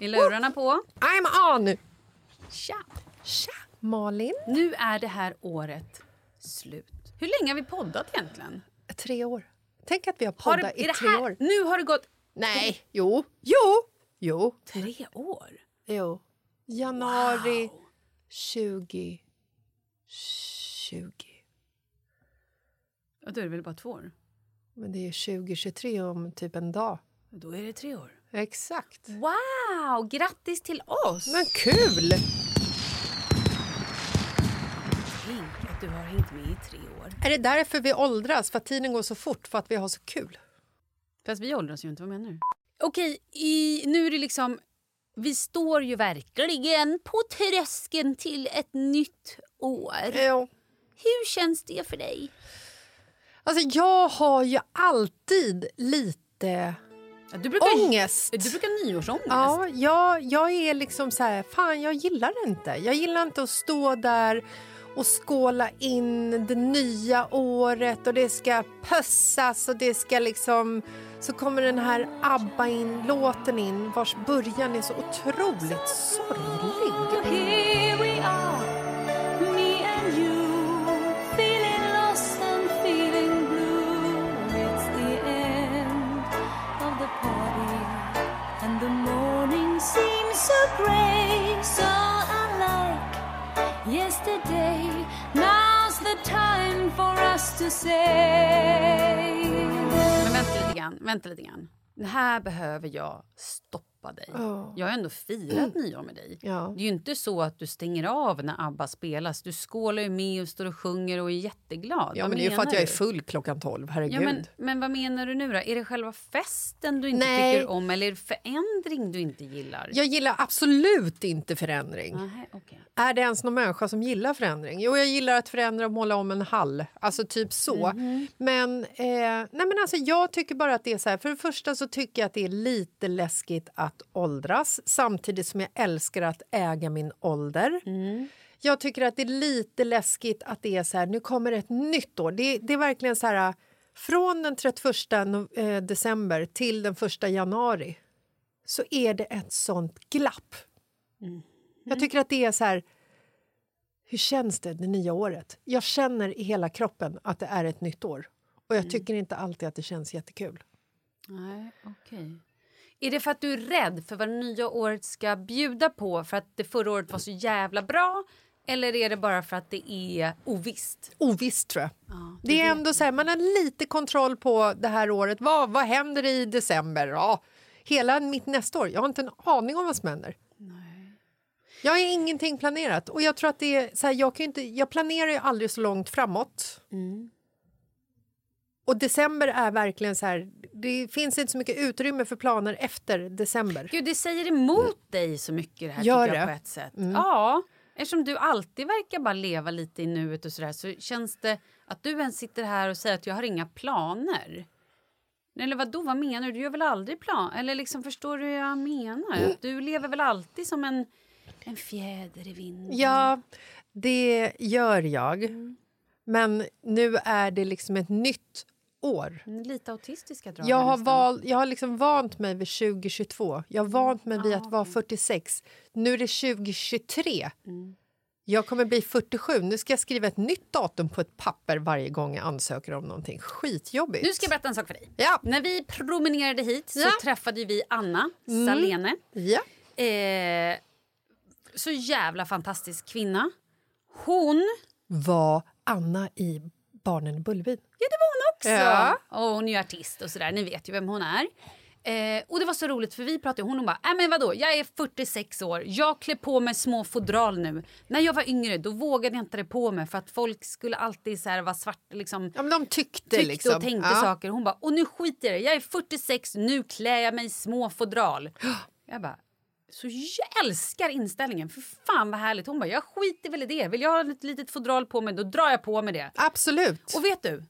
Är lurarna på? I'm on! Tja! Tja, Malin. Nu är det här året slut. Hur länge har vi poddat egentligen? Tre år. Tänk att vi har Har poddat är i tre här, år. Nu har det gått Nej, jo, jo, jo, tre år. jo. Januari 2020. Och då är det väl bara två år? Men det är 2023 om typ en dag. Då är det tre år. Exakt. Wow! Grattis till oss! Men kul! Tänk att du har hängt med i tre år. Är det därför vi åldras? För att tiden går så fort? För att vi har så kul? Fast vi åldras ju inte, vad menar du? Okej, i, nu är det liksom... Vi står ju verkligen på tröskeln till ett nytt år. Ja. Hur känns det för dig? Alltså, jag har ju alltid lite du brukar, ångest. Du brukar nyårsångest. Ja, jag, jag är liksom så här, fan jag gillar det inte. Jag gillar inte att stå där och skåla in det nya året och det ska pussas och det ska liksom... Så kommer den här ABBA in, låten in vars början är så otroligt sorglig. So grey, so unlike yesterday. Now's the time for us to say. Men vänta lite grann, vänta lite grann. Det här behöver jag stoppa dig. Ja. Jag har ändå firat nyår med dig. Ja. Det är ju inte så att du stänger av när ABBA spelas. Du skålar ju med och står och sjunger och är jätteglad. Ja, Vad men det är ju för att jag är full klockan tolv, herregud. Ja, men, men vad menar du nu då? Är det själva festen du inte Nej. tycker om eller är det förändring du inte gillar? Jag gillar absolut inte förändring. Nähä, okej. Är det ens någon människa som gillar förändring? Jo, jag gillar att förändra och måla om en hall. Alltså typ så. Mhm. Men, eh, nej men alltså, jag tycker bara att det är så här. För det första så tycker jag att det är lite läskigt att åldras samtidigt som jag älskar att äga min ålder. Mm. Jag tycker att det är lite läskigt att det är så här, nu kommer ett nytt år. Det, det är verkligen så här, från den 31 no- eh, december till den 1 januari så är det ett sånt glapp. Jag tycker att det är så här... Hur känns det, det nya året? Jag känner i hela kroppen att det är ett nytt år. Och jag tycker inte alltid att det känns jättekul. Nej, okej. Är det för att du är rädd för vad det nya året ska bjuda på för att det förra året var så jävla bra? Eller är det bara för att det är ovisst? Ovisst, tror jag. Ja, du Det är ändå så här, man har lite kontroll på det här året. Vad, vad händer i december? Ja, hela mitt nästa år. Jag har inte en aning om vad som händer. Jag har ingenting planerat. Och jag tror att det är så här, jag, kan inte, jag planerar ju aldrig så långt framåt. Och december är verkligen så här, det finns inte så mycket utrymme för planer efter december. Gud, det säger emot dig så mycket det här Gör jag det? på ett sätt. Ja, eftersom du alltid verkar bara leva lite i nuet och sådär så känns det att du ens sitter här och säger att jag har inga planer. Eller vad då? vad menar du? Du gör väl aldrig plan? Eller liksom förstår du hur jag menar? Att du lever väl alltid som en, en fjäder i vinden? Ja, det gör jag. Men nu är det liksom ett nytt år. Lite autistiska drag. Jag har, val, jag har liksom vant mig vid 2022. Jag har vant mig vid att vara 46. Nu är det 2023. Jag kommer bli 47. Nu ska jag skriva ett nytt datum på ett papper varje gång jag ansöker om någonting. Skitjobbigt. Nu ska jag berätta en sak för dig. Ja. När vi promenerade hit så Ja. träffade vi Anna Salene. Ja. Eh, så jävla fantastisk kvinna. Hon... Var Anna i Barnen i Bullerbyn? Ja, det var hon också. Ja. Och hon är ju artist och sådär. Ni vet ju vem hon är. Eh, och det var så roligt för vi pratade hon och bara, äh, men vadå, jag är 46 år, jag klär på mig små fodral nu. När jag var yngre då vågade jag inte det på mig för att folk skulle alltid så här vara svart liksom. Ja, men de tyckte, Tyckte liksom. och tänkte ja. saker. Hon bara, och nu skiter jag i det. Jag är 46, nu klär jag mig små fodral. Jag bara, så jag älskar inställningen. För fan vad härligt. Hon bara, jag skiter väl i det. Vill jag ha ett litet fodral på mig, då drar jag på mig det. Absolut. Och vet du?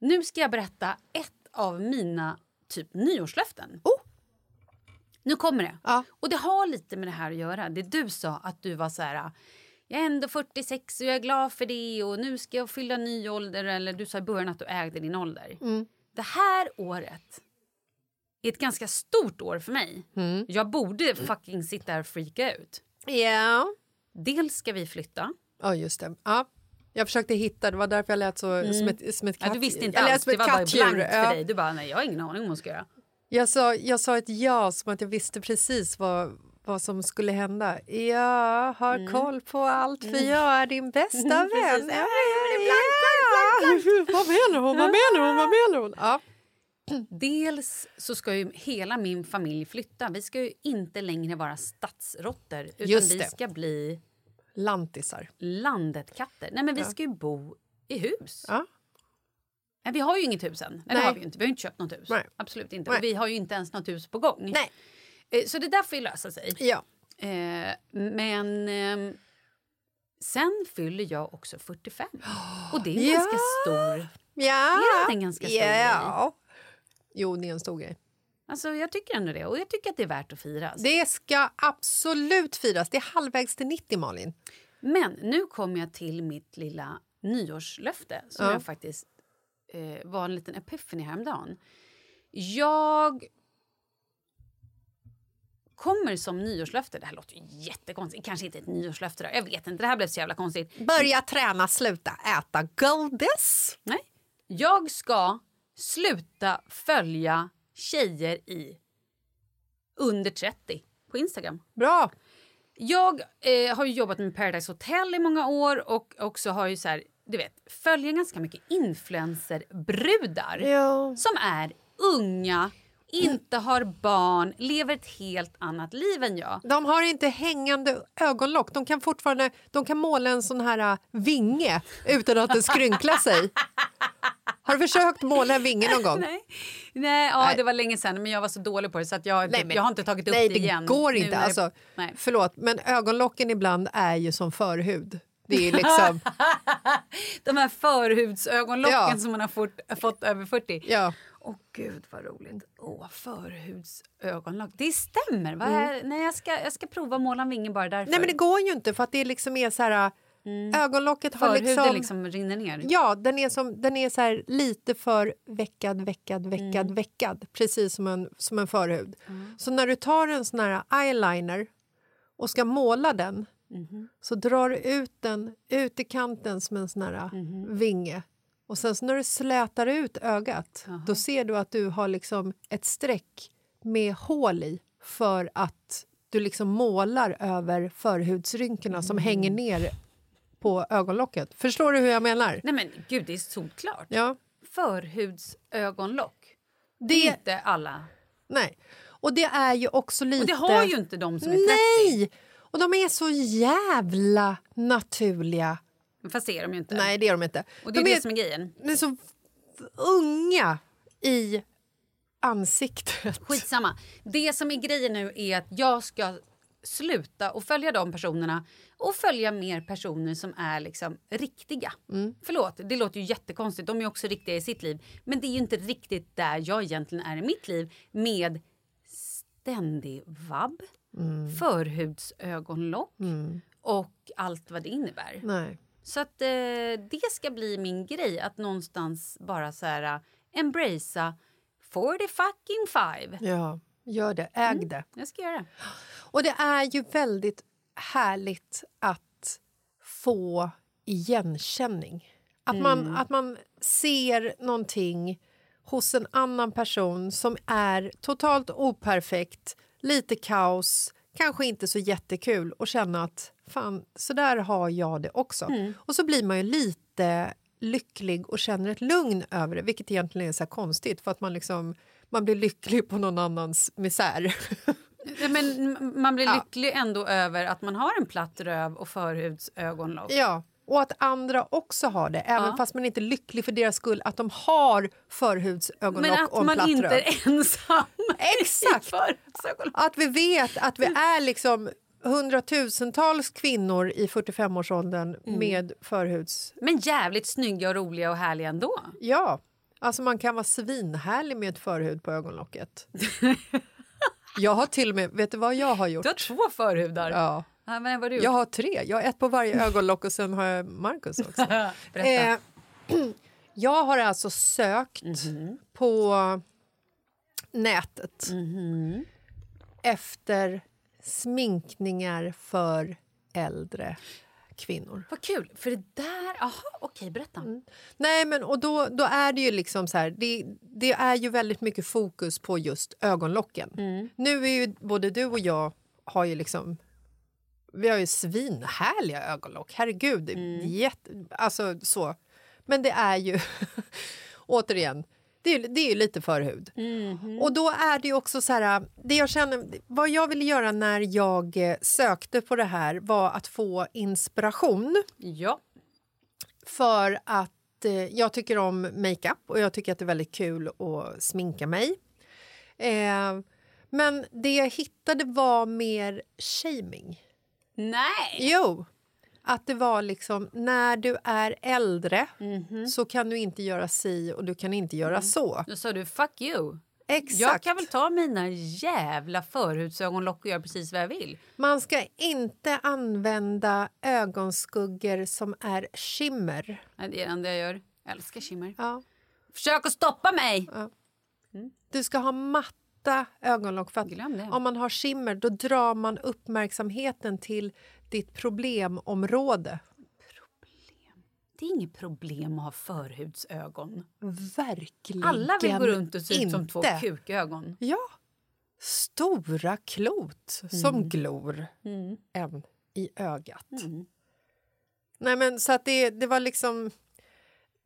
Nu ska jag berätta ett av mina typ nyårslöften. Oh. Nu kommer det. Ja. Och det har lite med det här att göra. Det du sa att du var så här... Jag är ändå 46 och jag är glad för det och nu ska jag fylla ny ålder. Eller du sa i början att du ägde din ålder. Mm. Det här året är ett ganska stort år för mig. Mm. Jag borde fucking sitta här och freaka ut. Ja. Dels ska vi flytta. Ja, just det. Ja. Jag försökte hitta, det var därför jag lät så, som ett, som ett katt. Mm. Ja, du visste inte jag alls. Det var bara blankt för Ja. dig. Du bara, nej jag har ingen aning om vad hon ska göra. Jag sa, jag sa ett ja som att jag visste precis vad, vad som skulle hända. Jag har koll på allt för jag är din bästa Mm. Vän. Ja, Ja, ja. Vad menar hon? Vad menar hon? Vad menar hon? Ja. Dels så ska ju hela min familj flytta. Vi ska ju inte längre vara stadsråttor utan vi ska bli Lantisar. landetkatter. Nej men vi ska ju bo i hus. Ja. Nej, vi har ju inget hus än. Nej, det Nej. har vi inte. Vi har inte köpt något hus. Nej. Absolut inte. Nej. Och vi har ju inte ens något hus på gång. Nej. Eh, Så det där får ju lösa sig. Ja. Eh, men ehm, sen fyller jag också 45. Och det är en Ja. ganska stor... Ja. Är det inte en ganska stor ja. Jo, det är en stor grej. Alltså jag tycker ändå det. Och jag tycker att det är värt att firas. Det ska absolut firas. Det är halvvägs till 90, Malin. Men nu kommer jag till mitt lilla nyårslöfte som Ja. jag faktiskt eh, var en liten epiphany häromdagen. Jag kommer som nyårslöfte, det här låter jättekonstigt, kanske inte ett nyårslöfte då, jag vet inte, det här blev så jävla konstigt. Börja träna, sluta äta godis. Nej. Jag ska sluta följa tjejer i under 30 på Instagram. Bra. Jag eh, har jobbat med Paradise Hotel i många år och också har ju så här du vet, följer ganska mycket influencerbrudar Ja. som är unga, inte har barn, lever ett helt annat liv än jag. De har inte hängande ögonlock. De kan fortfarande de kan måla en sån här äh, vinge utan att det skrynklar sig. Har du försökt måla en vinge någon gång? Nej, nej, ja, Nej. det var länge sedan men jag var så dålig på det så att jag, Nej, men- jag har inte tagit upp Nej, det det igen. går nu inte. när det- Alltså, nej. Förlåt, men ögonlocken ibland är ju som förhud. Det är liksom... De här förhudsögonlocken Ja. som man har fått, fått över 40. ja. Åh gud vad roligt. Åh, förhudsögonlock. Det stämmer. Va? Nej, jag, ska, jag ska prova måla en vinge bara därför. Mm. Nej, men det går ju inte för att det liksom är så här... Ögonlocket har Förhuden liksom... liksom... rinner ner. Ja, den är, som, den är så lite för veckad, veckad, veckad, Mm. veckad. Precis som en, som en förhud. Så när du tar en sån här eyeliner och ska måla den Mhm. så drar du ut den ut i kanten som en sån här Mhm. vinge. Och sen så när du slätar ut ögat då ser du att du har liksom ett streck med hål i för att du liksom målar över förhudsrynkorna som Mm. hänger ner på ögonlocket. Förstår du hur jag menar? Nej men gud, det är solklart. Ja. Förhudsögonlock. Det Det, är inte alla. nej. Och det är ju också lite... Och det har ju inte de som är 30. Nej! Och de är så jävla naturliga. Fast det är de ju inte. Nej, det är de inte. Och det är de det som är grejen. de är så unga i ansiktet. Skitsamma. Det som är grejen nu är att jag ska sluta och följa de personerna och följa mer personer som är liksom riktiga. Förlåt, det låter ju jättekonstigt. De är också riktiga i sitt liv. Men det är ju inte riktigt där jag egentligen är i mitt liv med ständig vabb, förhudsögonlock och allt vad det innebär. Nej. Så att eh, det ska bli min grej att någonstans bara så här uh, embracea 40 fucking five. Ja, gör det. Äg Mm. det. Jag ska göra det. Och det är ju väldigt härligt att få igenkänning. Att, man, att man ser någonting hos en annan person som är totalt operfekt, lite kaos, kanske inte så jättekul och känna att fan, så där har jag det också. Och så blir man ju lite lycklig och känner ett lugn över det, vilket egentligen är så konstigt för att man liksom man blir lycklig på någon annans misär. Men man blir Ja. lycklig ändå över att man har en platt röv och förhudsögonlock. Ja, och att andra också har det, även Ja. fast man inte är lycklig för deras skull, att de har förhudsögonlock Men och att en man platt inte röv. är ensam Exakt. Att vi vet att vi är liksom hundratusentals kvinnor i 45-årsåldern Mm. med förhuds... Men jävligt snygga och roliga och härliga ändå. Ja, alltså man kan vara svinhärlig med ett förhud på ögonlocket. jag har till och med, vet du vad jag har gjort? Du har två förhudar. Ja, Ja, men vad du jag har tre. Jag har ett på varje ögonlock och sen har jag Marcus också. Eh, jag har alltså sökt Mhm. på nätet efter sminkningar för äldre kvinnor. Vad kul, för det där... Aha, okej, berätta. Mm. Nej, men och då, då är det ju liksom så här, det, det är ju väldigt mycket fokus på just ögonlocken. Nu är ju både du och jag har ju liksom vi har ju svinhärliga ögonlock, herregud. är Jätte, alltså så. Men det är ju, återigen, det är, det är lite förhud. Och då är det också så här, det jag känner, vad jag ville göra när jag eh, sökte på det här var att få inspiration Ja. för att eh, jag tycker om makeup och jag tycker att det är väldigt kul att sminka mig. Eh, men det jag hittade var mer shaming. Nej! Jo, att det var liksom när du är äldre Mhm. så kan du inte göra si och du kan inte göra så. Då sa du fuck you. Exakt. Jag kan väl ta mina jävla förhudsögonlock och göra precis vad jag vill. Man ska inte använda ögonskuggor som är skimmer. Nej, Det är det enda jag gör. Jag älskar shimmer. Ja. Försök att stoppa mig! Du ska ha matta ögonlock. För. Om man har skimmer då drar man uppmärksamheten till ditt problemområde. Det är inget problem att ha förhudsögon. Verkligen Alla vill gå runt och se ut som två kukögon. Ja. Stora klot Mm. som glor en i ögat. Nej, men så att det, det var liksom...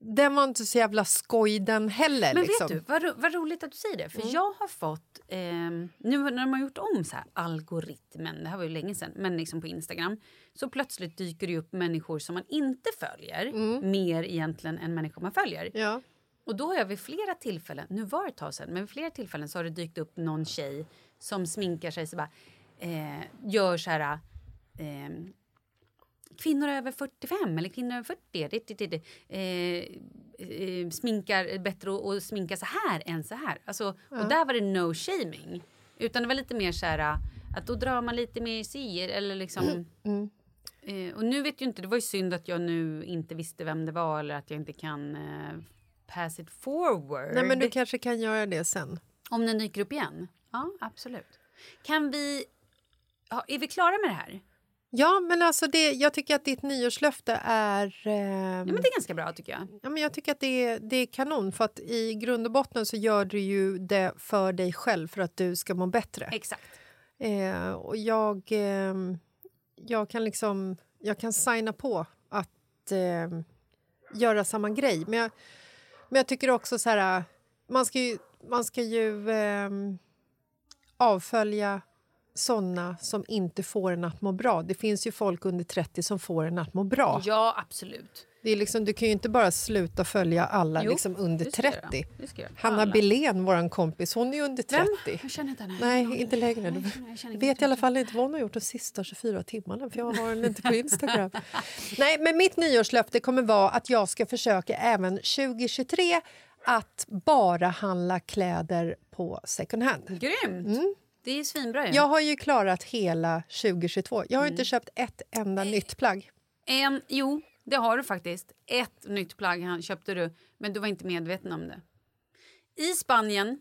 Den var inte så jävla skoj den heller. Men liksom. vet du, vad, ro- vad roligt att du säger det. För jag har fått, ehm, nu när de har gjort om så här algoritmen, det här var ju länge sedan, men liksom på Instagram, så plötsligt dyker det upp människor som man inte följer, mer egentligen än människor man följer. Ja. Och då har jag vid flera tillfällen, nu var det ett tag sedan, men vid flera tillfällen så har det dykt upp någon tjej som sminkar sig så bara, eh, gör så här, eh, kvinnor över 45 eller kvinnor över 40, det, det, det, eh, eh, sminkar bättre och, och sminka så här än så här. Alltså, Och där var det no shaming. Utan det var lite mer så här att då drar man lite mer sier eller liksom... Eh, och nu vet ju inte, det var ju synd att jag nu inte visste vem det var eller att jag inte kan eh, pass it forward. Nej, men du kanske kan göra det sen. Om den dyker upp igen? Ja, absolut. Kan vi... Ja, är vi klara med det här? Ja, men alltså det, jag tycker att ditt nyårslöfte är... ehm, Ja, men det är ganska bra tycker jag. Ja, men jag tycker att det är, det är kanon, för att i grund och botten så gör du ju det för dig själv för att du ska må bättre. Exakt. Eh, och jag, ehm, jag kan liksom jag kan signa på att ehm, göra samma grej. Men jag, men jag tycker också så här... Man ska ju, man ska ju ehm, avfölja såna som inte får en att må bra. Det finns ju folk under 30 som får en att må bra. Ja, absolut. Det är liksom, du kan ju inte bara sluta följa alla Jo, liksom under det ska jag 30. göra. Det ska jag göra. Hanna. Billén, vår kompis, hon är ju under 30. Vem? Jag känner inte henne. Nej, inte längre. Nej, Du jag jag inte vet i alla fall inte vad hon har gjort de sista 24 timmarna för jag har henne inte på Instagram. Nej, men mitt nyårslöfte kommer vara att jag ska försöka även 2023 att bara handla kläder på second hand. Grymt! Det är svinbra ju. Jag har ju klarat hela 2022. Jag har Mm. inte köpt ett enda nytt plagg. En, jo, det har du faktiskt. Ett nytt plagg köpte du, men du var inte medveten om det. I Spanien,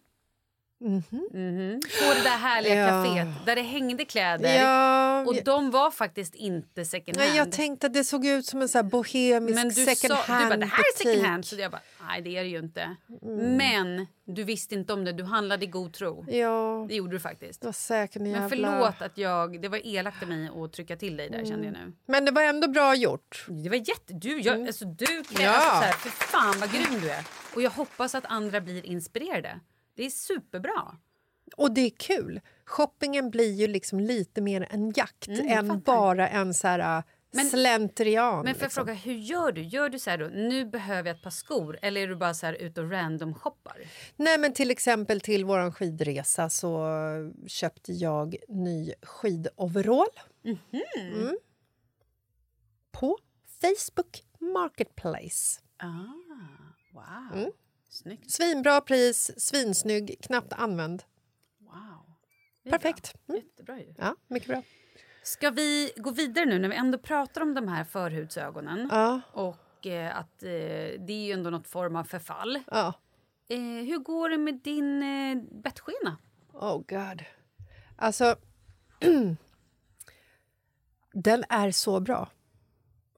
mhm, på det där härliga Ja. kaféet där det hängde kläder. Ja, Och de var faktiskt inte second hand. nej, jag tänkte att det såg ut som en så bohemisk men du second sa, hand du bara, det här är second hand. Så jag bara, nej det är det ju inte. Mm. Men du visste inte om det, du handlade i god tro. Ja, Det gjorde du faktiskt. det var säkert en Men jävla... förlåt att jag, det var elakt av mig att trycka till dig där kände jag nu. Men det var ändå bra gjort. Det var jätte... Du, jag, alltså, du kan, Ja. alltså, så här, för fan vad grym du är. Och jag hoppas att andra blir inspirerade. Det är superbra. Och det är kul. Shoppingen blir ju liksom lite mer en jakt Mm, än bara en så här, äh, Men- slentrian. Men för liksom. fråga, hur gör du? Gör du så här då, nu behöver jag ett par skor? Eller är du bara så här ute och random shoppar? Nej, men till exempel till vår skidresa så köpte jag ny skidoverall. Mhm. Mm. På Facebook Marketplace. Ah, wow. Snyggt. Svinbra pris, svinsnygg, knappt använd. Wow. Perfekt. Bra. Mm. Jättebra ju. Ja, mycket bra. Ska vi gå vidare nu när vi ändå pratar om de här förhudsögonen? Ja, Och eh, att eh, det är ju ändå något form av förfall. ja. Eh, hur går det med din eh, bettskena? Oh god. Alltså... den är så bra.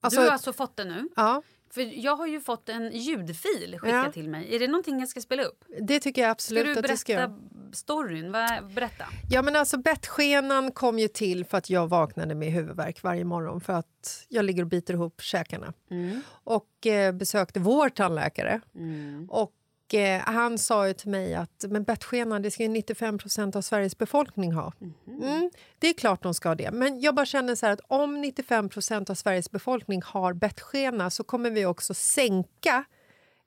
Alltså, du har alltså fått den nu? ja, För jag har ju fått en ljudfil skickad Ja. till mig. Är det någonting jag ska spela upp? det tycker jag Ska absolut du att det ska berätta göra. storyn? Vad- Berätta. Ja, men alltså bettskenan kom ju till för att jag vaknade med huvudvärk varje morgon för att jag ligger och biter ihop käkarna. Och eh, besökte vår tandläkare. Och eh, han sa ju till mig att men bettskenan det ska ju 95% av Sveriges befolkning ha. Mm, det är klart de ska det. Men jag bara känner så att om 95% av Sveriges befolkning har bettskena så kommer vi också sänka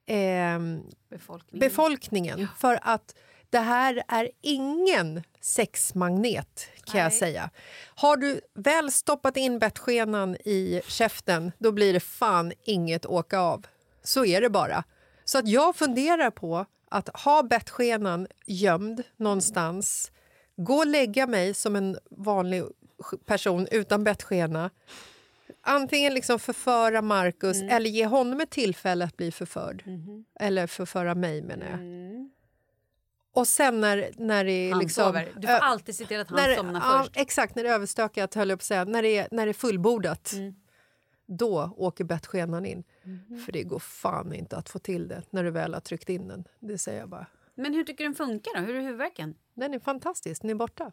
ehm, Befolkningen. befolkningen. För att det här är ingen sexmagnet, kan jag Nej. säga. Har du väl stoppat in bettskenan i käften, då blir det fan inget åka av. Så är det bara. Så att jag funderar på att ha bettskenan gömd någonstans, gå och lägga mig som en vanlig person utan bettskena antingen liksom förföra Marcus Mm. eller ge honom ett tillfälle att bli förförd. Mhm. Eller förföra mig, menar jag. Mm. Och sen när, när det är Han liksom... sover. Du får alltid se till att han när, somnar ja, först. Exakt, när det är överstökat, höll jag på att säga. När det är, när det är fullbordat. Mm. Då åker bettskenan in. Mhm. För det går fan inte att få till det när du väl har tryckt in den. Det säger jag bara. Men hur tycker du den funkar då? Hur är huvudvärken? Den är fantastisk, den är borta.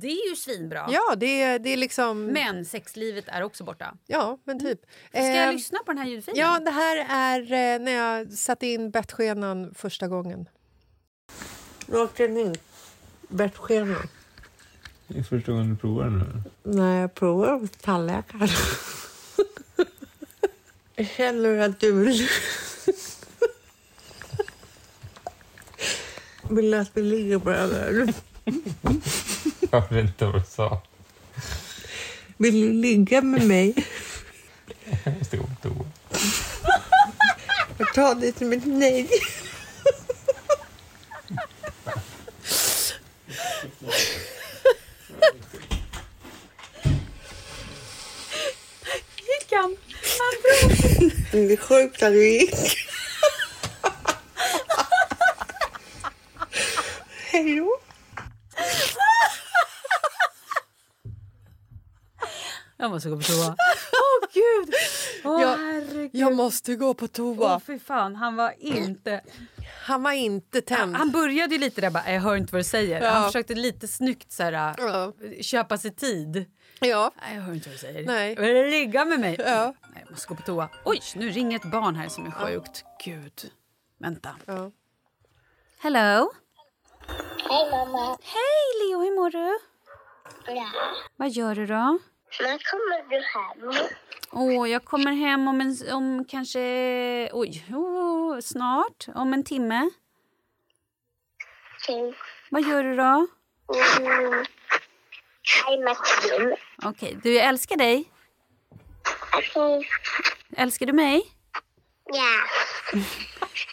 Det är ju svinbra. Ja, det är, det är liksom... Men sexlivet är också borta. Ja, men typ. Ska jag Eh, lyssna på den här ljudfilen? Ja, det här är eh, när jag satte in bettskenan första gången. Rakt in bettskenan. Det är första gången du provar den nu. När jag provar hos tandläkaren. jag känner att du vill... vill att vi ligger på den här. Jag vet inte vad du sa. Vill du ligga med mig? Jag måste gå på toa. Jag tar det som ett nej. Det är sjukt att du gick. Hej då. Jag måste gå på toa. Åh gud! Åh Jag- herregud. Jag måste gå på Åh toa. fy fan, han var inte... Han var inte tänd. Han började ju lite där bara, jag hör inte vad du säger. Ja. Han försökte lite snyggt så här, Ja. köpa sig tid. Ja. Nej, jag hör inte vad du säger. Nej. Ligga med mig? Ja. Jag måste gå på toa. Oj, nu ringer ett barn här som är sjukt. Gud. Vänta. Ja. Hello? Hej mamma. Hej Leo, hur mår du? Ja. Vad gör du då? När kommer du hem? Åh, jag kommer hem om, en, om kanske... Oj, oh, snart. Om en timme. Okej. Vad gör du då? Mm. Hej Martin. Okej, du, jag älskar dig. Okej. Älskar du mig? Ja.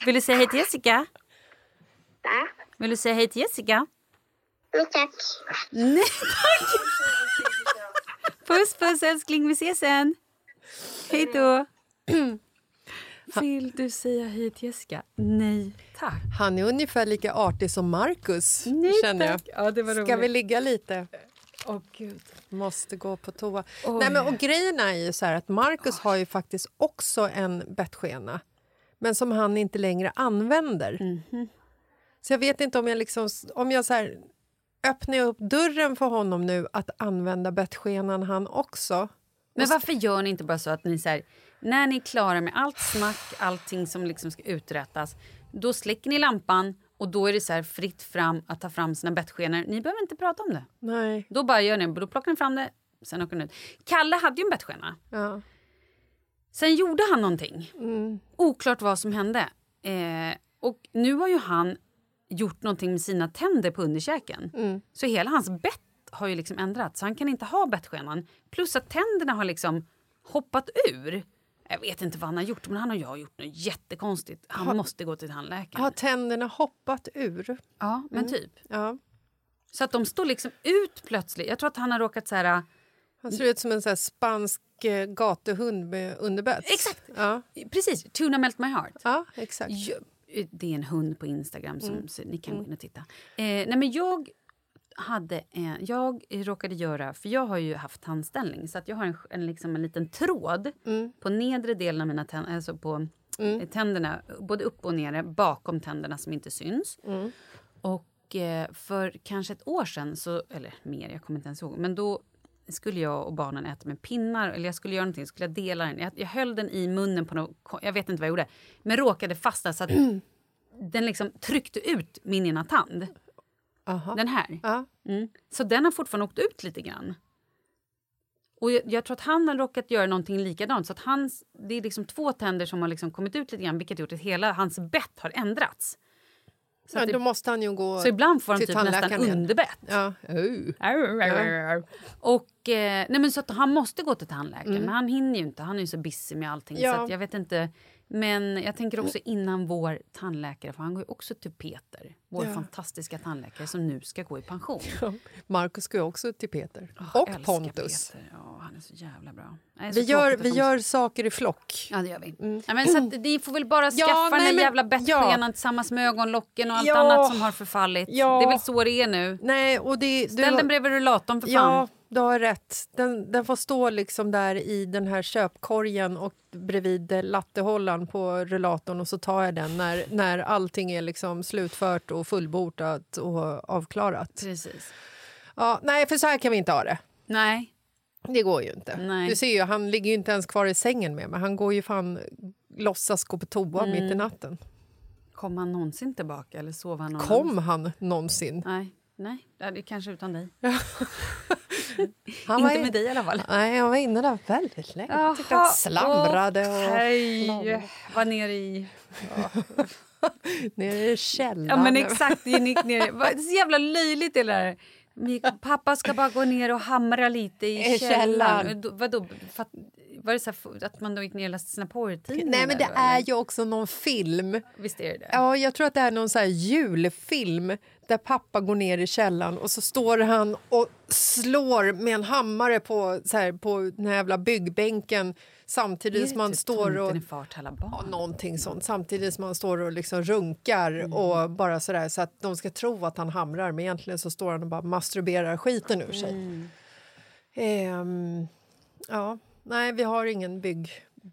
Vill du säga hej till Jessica? Va? Vill du säga hej till Jessica? Jo tack. Nej, tack! Puss, puss älskling, vi ses sen. Hej då. Vill du säga hej till Jessica? Nej, tack. Han är ungefär lika artig som Marcus, Nej, känner jag. tack. Ja, det var Ska vi ligga lite? Åh, gud. Måste gå på toa. Oj. Nej, men, och grejen är ju så att Marcus har ju faktiskt också en bettskena men som han inte längre använder. Mhm. Så jag vet inte om jag liksom... Om jag så här, öppnar upp dörren för honom nu att använda bettskenan han också. Men varför gör ni inte bara så att ni så här, när ni är klara med allt snack, allting som liksom ska uträttas, då släcker ni lampan och då är det så här fritt fram att ta fram sina bettskenor. Ni behöver inte prata om det. Nej. Då bara gör ni, då plockar ni fram det, sen åker ni ut. Kalle hade ju en bettskena. Ja. Sen gjorde han någonting. Mm. Oklart vad som hände. Eh, och nu har ju han gjort någonting med sina tänder på underkäken. Mm. Så hela hans bett har ju liksom ändrats. Så han kan inte ha bettskenan. Plus att tänderna har liksom hoppat ur. Jag vet inte vad han har gjort, men han och jag har gjort något jättekonstigt. Han måste gå till tandläkaren. Har tänderna hoppat ur? Ja, men typ. Ja. Så att de står liksom ut plötsligt. Jag tror att han har råkat så här... Han ser ut som en så spansk eh, gatuhund med underbett. Exakt. Ja, Precis, Tuna Melt My Heart. ja exakt. Ja, det är en hund på Instagram, som, så ni kan gå in och titta. Eh, nej men jag, hade en, jag råkade göra... För Jag har ju haft tandställning, så att jag har en, en, liksom en liten tråd på nedre delen av mina tänder, alltså på eh, tänderna, både upp och nere, bakom tänderna som inte syns. Och eh, för kanske ett år sedan, så, eller mer, jag kommer inte ens ihåg, men då skulle jag och barnen äta med pinnar, eller jag skulle göra någonting, skulle jag dela den. Jag, jag höll den i munnen på något, jag vet inte vad jag gjorde, men råkade fastna så att den liksom tryckte ut min ena tand. Aha. Den här. Mm. Så den har fortfarande åkt ut lite grann. Och jag, jag tror att han har råkat göra någonting likadant. Så att hans, det är liksom två tänder som har liksom kommit ut lite grann vilket gjort att hela hans bett har ändrats. Så, Ja, det, då måste han ju gå så ibland får han typ nästan igen. underbett. Ja. Uh. Och, eh, nej men så att han måste gå till tandläkaren, men han hinner ju inte. Han är ju så busy med allting. Mm. Ja. Så jag vet inte. Men jag tänker också innan vår tandläkare, för han går ju också till Peter, vår Ja. fantastiska tandläkare som nu ska gå i pension. Marcus ska ju också till Peter. Jag och Pontus. Peter. Ja, han är så jävla bra. Nej, så Vi gör, vi gör saker i flock. Ja, det gör vi. Ja, men så att ni får väl bara skaffa Ja, den nej, där men- jävla bettskenan ja. tillsammans med ögonlocken och allt Ja. annat som har förfallit. Ja. Det är väl så det är nu. Nej, och det, du Ställ har- den bredvid rullatorn för fan. Du har rätt. Den, den får stå liksom där i den här köpkorgen och bredvid lattehållaren på rullatorn och så tar jag den när, när allting är liksom slutfört och fullbordat och avklarat. Precis. Ja, nej, för så här kan vi inte ha det. Nej. Det går ju inte. Nej. Du ser ju, han ligger ju inte ens kvar i sängen med mig. Han går ju fan låtsas gå på toa Mm. mitt i natten. Kom han någonsin tillbaka eller sov han någon Kom han någonsin? Nej. Nej, ja, det är kanske utan dig. Inte in- med dig i alla fall. Nej, jag var inne där väldigt länge. Jag tyckte han slamrade och Hej, var nere i... nere i källaren. Ja men exakt, det gick ner. Vad- Det är så jävla löjligt det där. Pappa ska bara gå ner och hamra lite i I källaren. källaren. Då- Vadå? Var det så här, att man då gick ner och läste sina porrtidningar? Nej, men det då, är eller? ju också någon film. Visst är det det? Ja, jag tror att det är någon så här julfilm där pappa går ner i källaren och så står han och slår med en hammare på, så här, på den här jävla byggbänken samtidigt som man står och... Tomten är far till alla barn. Ja, sånt. Samtidigt som man står och liksom runkar Mm. och bara sådär så att de ska tro att han hamrar men egentligen så står han och bara masturberar skiten ur sig. Mm. Ehm, ja, nej, vi har ingen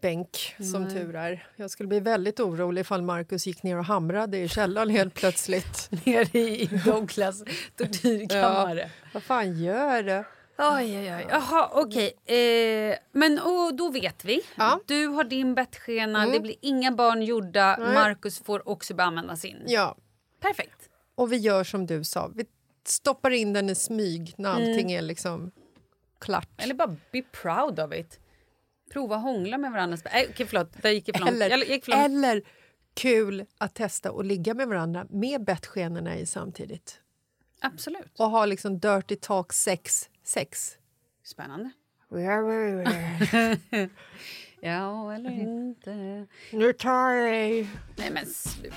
byggbänk som tur är. Jag skulle bli väldigt orolig ifall Marcus gick ner och hamrade i källaren helt plötsligt. Nere i Douglas tortyrkammare. Vad fan gör du? Oj, oj, oj. Jaha, okej. Eh, men och, då vet vi. Ja. Mm. Du har din bettskena, det blir inga barn gjorda. Marcus får också börja använda sin. Ja, Perfekt. och vi gör som du sa. Vi stoppar in den i smyg när Mm. allting är liksom klart. Eller bara be proud of it. Prova hångla med varandra. Nej, okej, förlåt. Där gick för. Eller, Jag gick för långt. eller kul att testa att ligga med varandra med bettskenorna i samtidigt. Absolut. Och ha liksom dirty talk sex. sex. Spännande. Nu Ja, eller inte. tar jag. Nej, men sluta.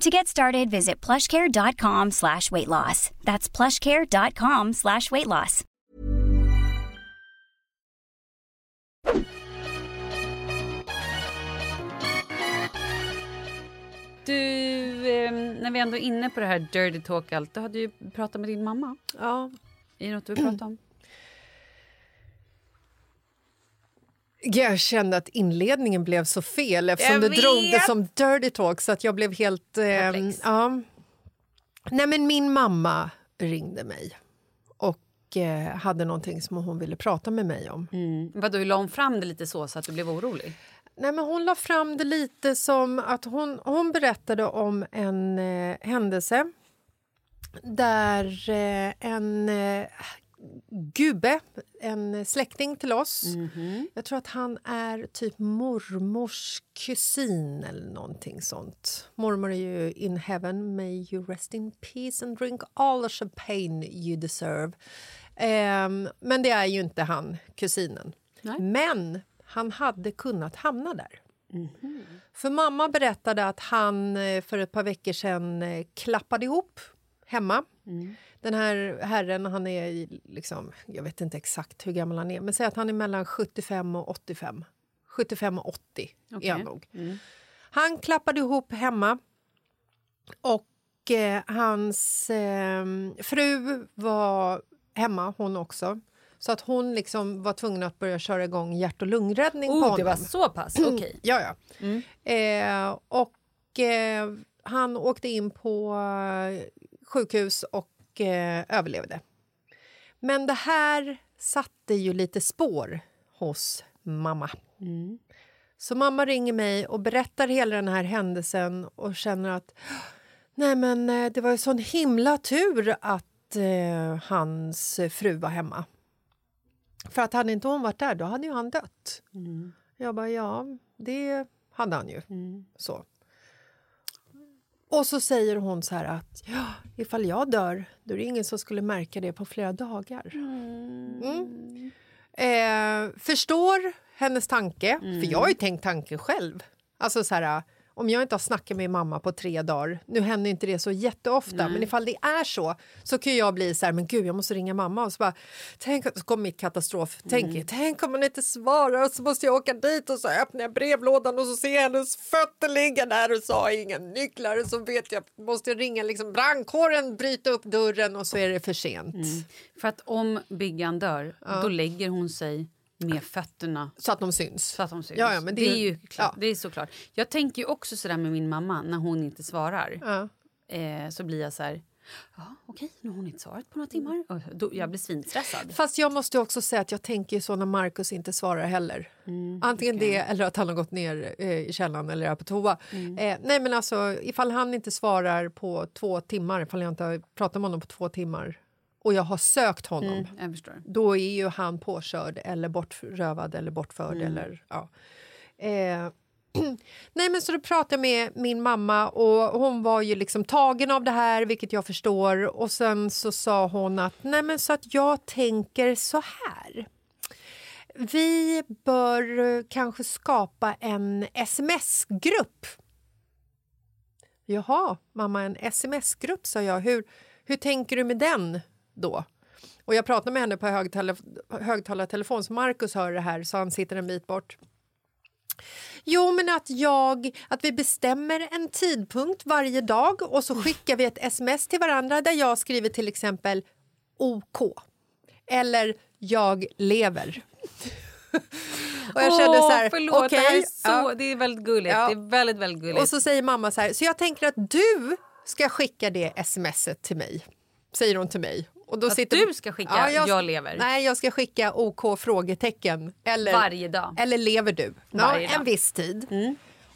To get started, visit plushcare.com slash weight loss. That's plushcare.com slash weight loss. Du, eh, när vi ändå är inne på det här dirty talk allt, du hade ju pratat med din mamma. Ja. Är det något du vill prata om? Jag kände att inledningen blev så fel eftersom du drog det som dirty talk så att jag blev helt... Eh, ja. Nej, men min mamma ringde mig och eh, hade någonting som hon ville prata med mig om. Mm. Vadå, la hon fram det lite så, så att du blev orolig? Nej, men hon la fram det lite som att hon, hon berättade om en eh, händelse där eh, en eh, gubbe, en släkting till oss jag tror att han är typ mormors kusin eller någonting sånt. Mormor är ju in heaven, may you rest in peace and drink all the champagne you deserve. Ehm, men det är ju inte han, kusinen. Men han hade kunnat hamna där. För mamma berättade att han eh, för ett par veckor sedan eh, klappade ihop hemma. Den här herren, han är i liksom, jag vet inte exakt hur gammal han är, men säg att han är mellan 75 och 85. 75 och 80 är han nog. Han klappade ihop hemma och eh, hans eh, fru var hemma, hon också. Så att hon liksom var tvungen att börja köra igång hjärt och lungräddning på Oh, honom. det var så pass? Okej. Ja, ja. Eh, och eh, han åkte in på eh, sjukhus och eh, överlevde. Men det här satte ju lite spår hos mamma. Så mamma ringer mig och berättar hela den här händelsen och känner att nej men eh, det var ju sån himla tur att eh, hans fru var hemma. För att hade inte hon varit där, då hade ju han dött. Jag bara, ja, det hade han ju. Så. Och så säger hon så här att ja, ifall jag dör, då är det ingen som skulle märka det på flera dagar. Mm. Eh, förstår hennes tanke, för jag har ju tänkt tanken själv. Alltså så här, om jag inte har snackat med mamma på tre dagar, nu händer inte det så jätteofta, men ifall det är så så kan jag bli så här, men gud jag måste ringa mamma. Och så bara, tänk, så kommer mitt katastrof, tänk, tänk om hon inte svarar och så måste jag åka dit och så öppnar jag brevlådan och så ser jag hennes fötter ligga där och så har jag inga nycklar och så vet jag, måste jag ringa liksom brandkåren, bryta upp dörren och så är det för sent. För att om Biggan dör, då lägger hon sig med fötterna Så att de syns. så att de syns. Ja, ja, men det, det- är ju klart. ja. Det är såklart. Jag tänker ju också sådär med min mamma när hon inte svarar. Ja. Eh, så blir jag så här... Ja, okej, nu har hon inte svarat på några timmar. Då, jag blir svinstressad. Fast jag måste också säga att jag tänker så när Markus inte svarar heller. Antingen det eller att han har gått ner eh, i källaren eller är på toa. Eh, nej men alltså ifall han inte svarar på två timmar, ifall jag inte har pratat med honom på två timmar och jag har sökt honom, förstår. då är ju han påkörd eller bortrövad eller bortförd eller ja. Eh, Nej men så då pratade jag med min mamma och hon var ju liksom tagen av det här vilket jag förstår och sen så sa hon att nej men så att jag tänker så här. Vi bör eh, kanske skapa en sms-grupp. Jaha, mamma, en sms-grupp, sa jag. Hur, hur tänker du med den då? Och jag pratade med henne på högtal- högtalartelefon, så Markus hör det här, så han sitter en bit bort. Jo, men att, jag, att vi bestämmer en tidpunkt varje dag och så skickar vi ett sms till varandra där jag skriver till exempel OK eller jag lever. och jag kände så här, förlåt, det, här är så, ja. det är väldigt gulligt. Ja. Det är väldigt, väldigt gulligt. Och så säger mamma så här, så jag tänker att du ska skicka det smset till mig. Säger hon till mig. Och då Att sitter... du ska skicka jag lever? Nej, jag ska skicka OK frågetecken. Eller, Varje dag? Eller lever du? Ja, en viss tid.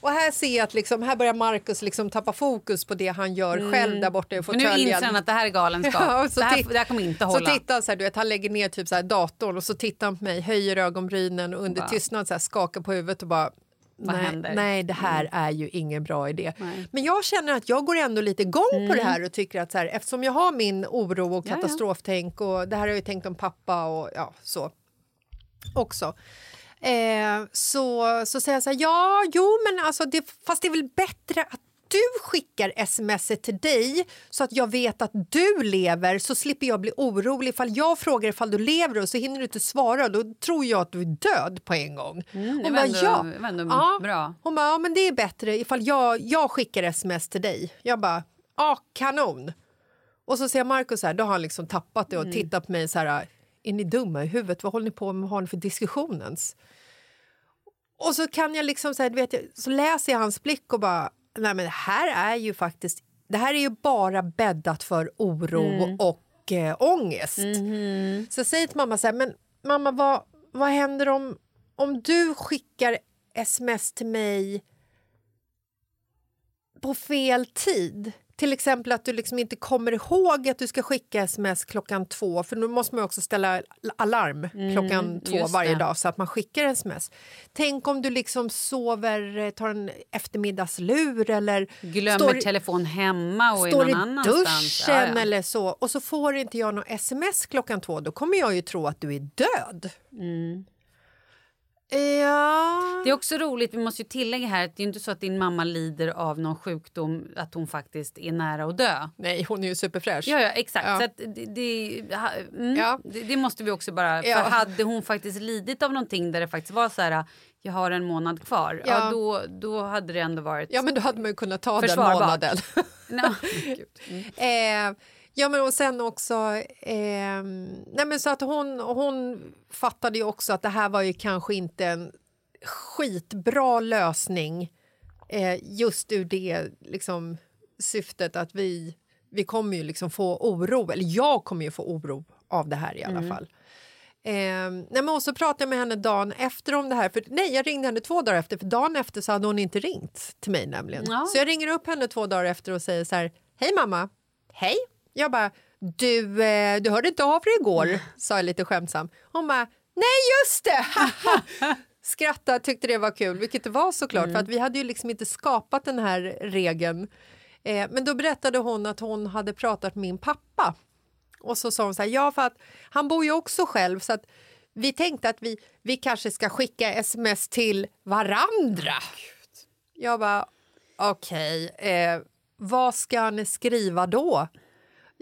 Och här ser jag att liksom, här börjar Markus liksom tappa fokus på det han gör själv där borta i Men fåtöljen. nu inser han att det här är galenskap. Ja, så det, här, det här kommer inte Så hålla. tittar han så här, du vet, han lägger ner typ så här datorn och så tittar han på mig, höjer ögonbrynen och under Bara- tystnad så här skakar på huvudet och bara Vad nej, händer? nej, det här är ju ingen bra idé. Nej. Men jag känner att jag går ändå lite igång på det här och tycker att så här, eftersom jag har min oro och katastroftänk och det här har jag ju tänkt om pappa och ja, så också. Eh, så, så säger jag så här, ja, jo, men alltså, det, fast det är väl bättre att du skickar sms till dig så att jag vet att du lever så slipper jag bli orolig ifall jag frågar ifall du lever och så hinner du inte svara och då tror jag att du är död på en gång. Mm, Hon bara, ändå- ja. ändå ja. bra. Hon bara, ja men det är bättre ifall jag, jag skickar sms till dig. Jag bara, ja kanon. Och så ser Markus så här, då har han liksom tappat det och Mm. tittat på mig så här, är ni dumma i huvudet? Vad håller ni på med? Vad har ni för diskussionens? Och så kan jag liksom så här, vet, jag- så läser jag hans blick och bara, nej men det här är ju faktiskt, det här är ju bara bäddat för oro Mm. och eh, ångest. Mhm. Så jag säger till mamma så här, men mamma vad, vad händer om, om du skickar sms till mig på fel tid? Till exempel att du liksom inte kommer ihåg att du ska skicka sms klockan två för nu måste man också ställa alarm klockan två Mm, varje dag så att man skickar sms. Tänk om du liksom sover, tar en eftermiddagslur eller Glömmer står i- telefon hemma och står någon i duschen Ja, ja. eller så och så får inte jag något sms klockan två då kommer jag ju tro att du är död. Mm. Ja... Det är också roligt, vi måste ju tillägga här att det är inte så att din mamma lider av någon sjukdom, att hon faktiskt är nära att dö. Nej, hon är ju superfräsch. Ja, ja exakt. Ja. Så det, det, mm, Ja. det, det måste vi också bara... För hade hon faktiskt lidit av någonting där det faktiskt var så här, jag har en månad kvar, ja. Ja. då, då hade det ändå varit... Ja, men då hade man ju kunnat ta den månaden. No. Mm. Eh, ja, men och sen också... Eh, nej men så att hon, hon fattade ju också att det här var ju kanske inte en skitbra lösning eh, just ur det liksom, syftet att vi, vi kommer ju liksom få oro, eller jag kommer ju få oro av det här i alla fall. Eh, nej men och så pratade jag med henne dagen efter om det här. För, nej, jag ringde henne två dagar efter, för dagen efter så hade hon inte ringt till mig nämligen. Ja. Så jag ringer upp henne två dagar efter och säger så här, hej mamma, hej. Jag bara, du, eh, du hörde inte av dig igår, sa jag lite skämtsamt. Hon bara, nej just det! Skrattade, tyckte det var kul, vilket det var såklart, för att vi hade ju liksom inte skapat den här regeln. Eh, men då berättade hon att hon hade pratat med min pappa och så sa hon så här, ja för att han bor ju också själv så att vi tänkte att vi, vi kanske ska skicka sms till varandra. Jag bara, okej, eh, vad ska ni skriva då?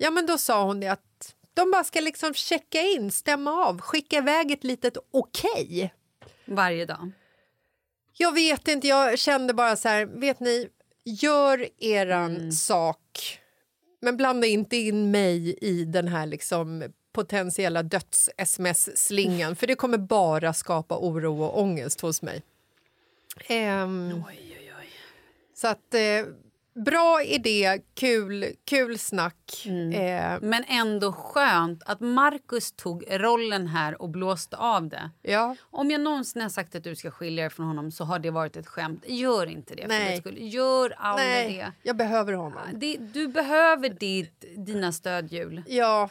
Ja men då sa hon det att de bara ska liksom checka in, stämma av, skicka iväg ett litet okej. Varje dag. Jag vet inte, jag kände bara så här, vet ni, gör eran sak. Men blanda inte in mig i den här liksom potentiella döds-sms-slingan för det kommer bara skapa oro och ångest hos mig. Ehm, Så att, eh, bra idé, kul, kul snack. Eh, Men ändå skönt att Markus tog rollen här och blåste av det. ja, Om jag någonsin har sagt att du ska skilja dig från honom så har det varit ett skämt. Gör inte det. för Nej. Skull. Gör aldrig nej, det. jag behöver honom. det. Du behöver ditt, dina stödhjul. Ja,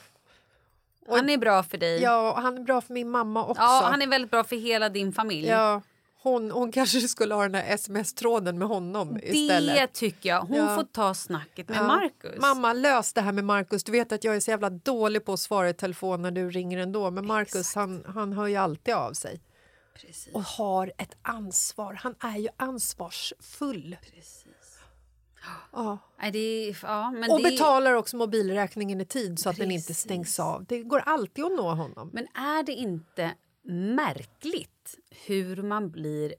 Han är bra för dig. ja, och han är bra för min mamma också. Ja, han är väldigt bra för hela din familj. Ja, hon, hon kanske skulle ha den här sms-tråden med honom istället. Det tycker jag. Hon Ja. får ta snacket med Ja. Markus. Mamma, lös det här med Markus. Du vet att jag är så jävla dålig på att svara i telefon när du ringer ändå. Men Markus, han, han hör ju alltid av sig. Precis. Och har ett ansvar. Han är ju ansvarsfull. Ja. Nej, det ja, Och det, betalar också mobilräkningen i tid så att den inte Precis. stängs av. Det går alltid att nå honom. Men är det inte märkligt hur man blir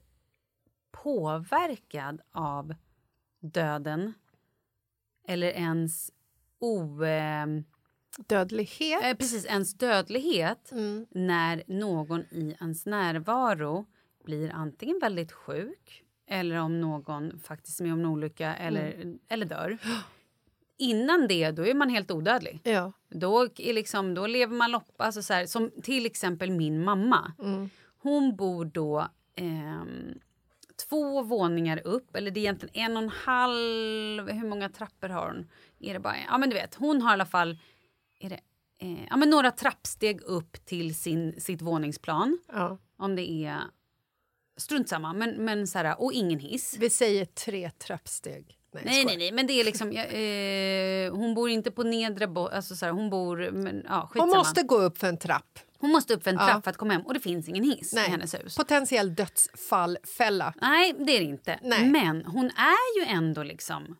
påverkad av döden eller ens o... Eh, Dödlighet. eh, precis, ens dödlighet Mm. när någon i ens närvaro blir antingen väldigt sjuk eller om någon faktiskt är med om en olycka eller, Mm. eller dör. Innan det då är man helt odödlig. Ja. Då, är liksom, då lever man loppa. Alltså så här, som till exempel min mamma. Mm. Hon bor då ehm, två våningar upp. Eller det är egentligen en och en halv... Hur många trappor har hon? Är det bara, ja, men du vet, hon har i alla fall är det, eh, ja, men några trappsteg upp till sin, sitt våningsplan. Ja. Om det är... Strunt samma, men, men så här, och ingen hiss. Vi säger tre trappsteg. Nej, Nej, nej, nej, men det är liksom... Ja, eh, hon bor inte på nedre... Bo, alltså så här, hon bor... Men, ja, Hon måste gå upp för en trapp. Hon måste upp för en Ja. trapp för att komma hem och det finns ingen hiss Nej. i hennes hus. Potentiell dödsfallfälla. Nej, det är det inte. Nej. Men hon är ju ändå liksom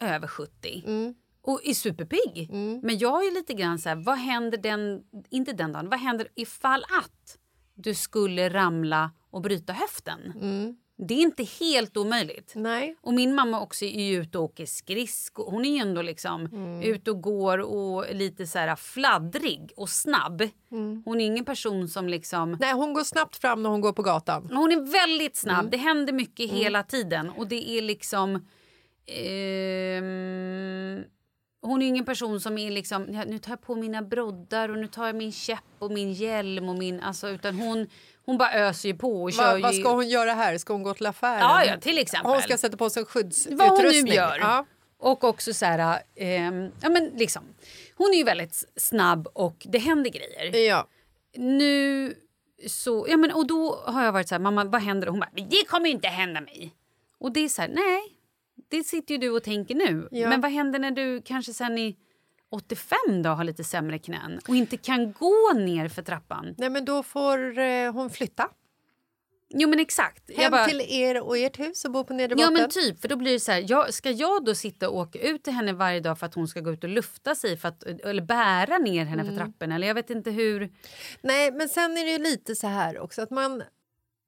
över 70 Mm. och är superpigg. Men jag är lite grann så här, vad händer den, inte den dagen, vad händer ifall att du skulle ramla och bryta höften? Mm. Det är inte helt omöjligt. Nej. Och min mamma också är ju ute och åker skridskor. Hon är ju ändå liksom Mm. ute och går och lite så här fladdrig och snabb. Hon är ingen person som liksom... Nej, hon går snabbt fram när hon går på gatan. Hon är väldigt snabb. Mm. Det händer mycket hela tiden. Och det är liksom... ehm, hon är ingen person som är liksom... "Ja, Nu tar jag på mina broddar och nu tar jag min käpp och min hjälm. Och min, alltså, utan hon, hon bara öser ju på och kör Va, vad ska hon göra här? Ska hon gå till affären? Ja, ja, till exempel. Hon ska sätta på sig skyddsutrustning. Vad hon nu gör. Ja. Och också så här... ehm, ja, men liksom, hon är ju väldigt snabb och det händer grejer. Ja. Nu så... Ja, men, och då har jag varit så här, mamma vad händer? Hon bara, det kommer inte hända mig. Och det är så här, nej. Det sitter ju du och tänker nu. Ja. Men vad händer när du kanske sen i 85 då har lite sämre knän och inte kan gå ner för trappan? Nej, men då får eh, hon flytta. Jo men exakt. Hem bara- till er och ert hus och bo på nedre Ja men typ, för då blir det så här, jag, ska jag då sitta och åka ut till henne varje dag för att hon ska gå ut och lufta sig för att, eller bära ner henne Mm. för trappen eller jag vet inte hur. Nej, men sen är det ju lite så här också att man...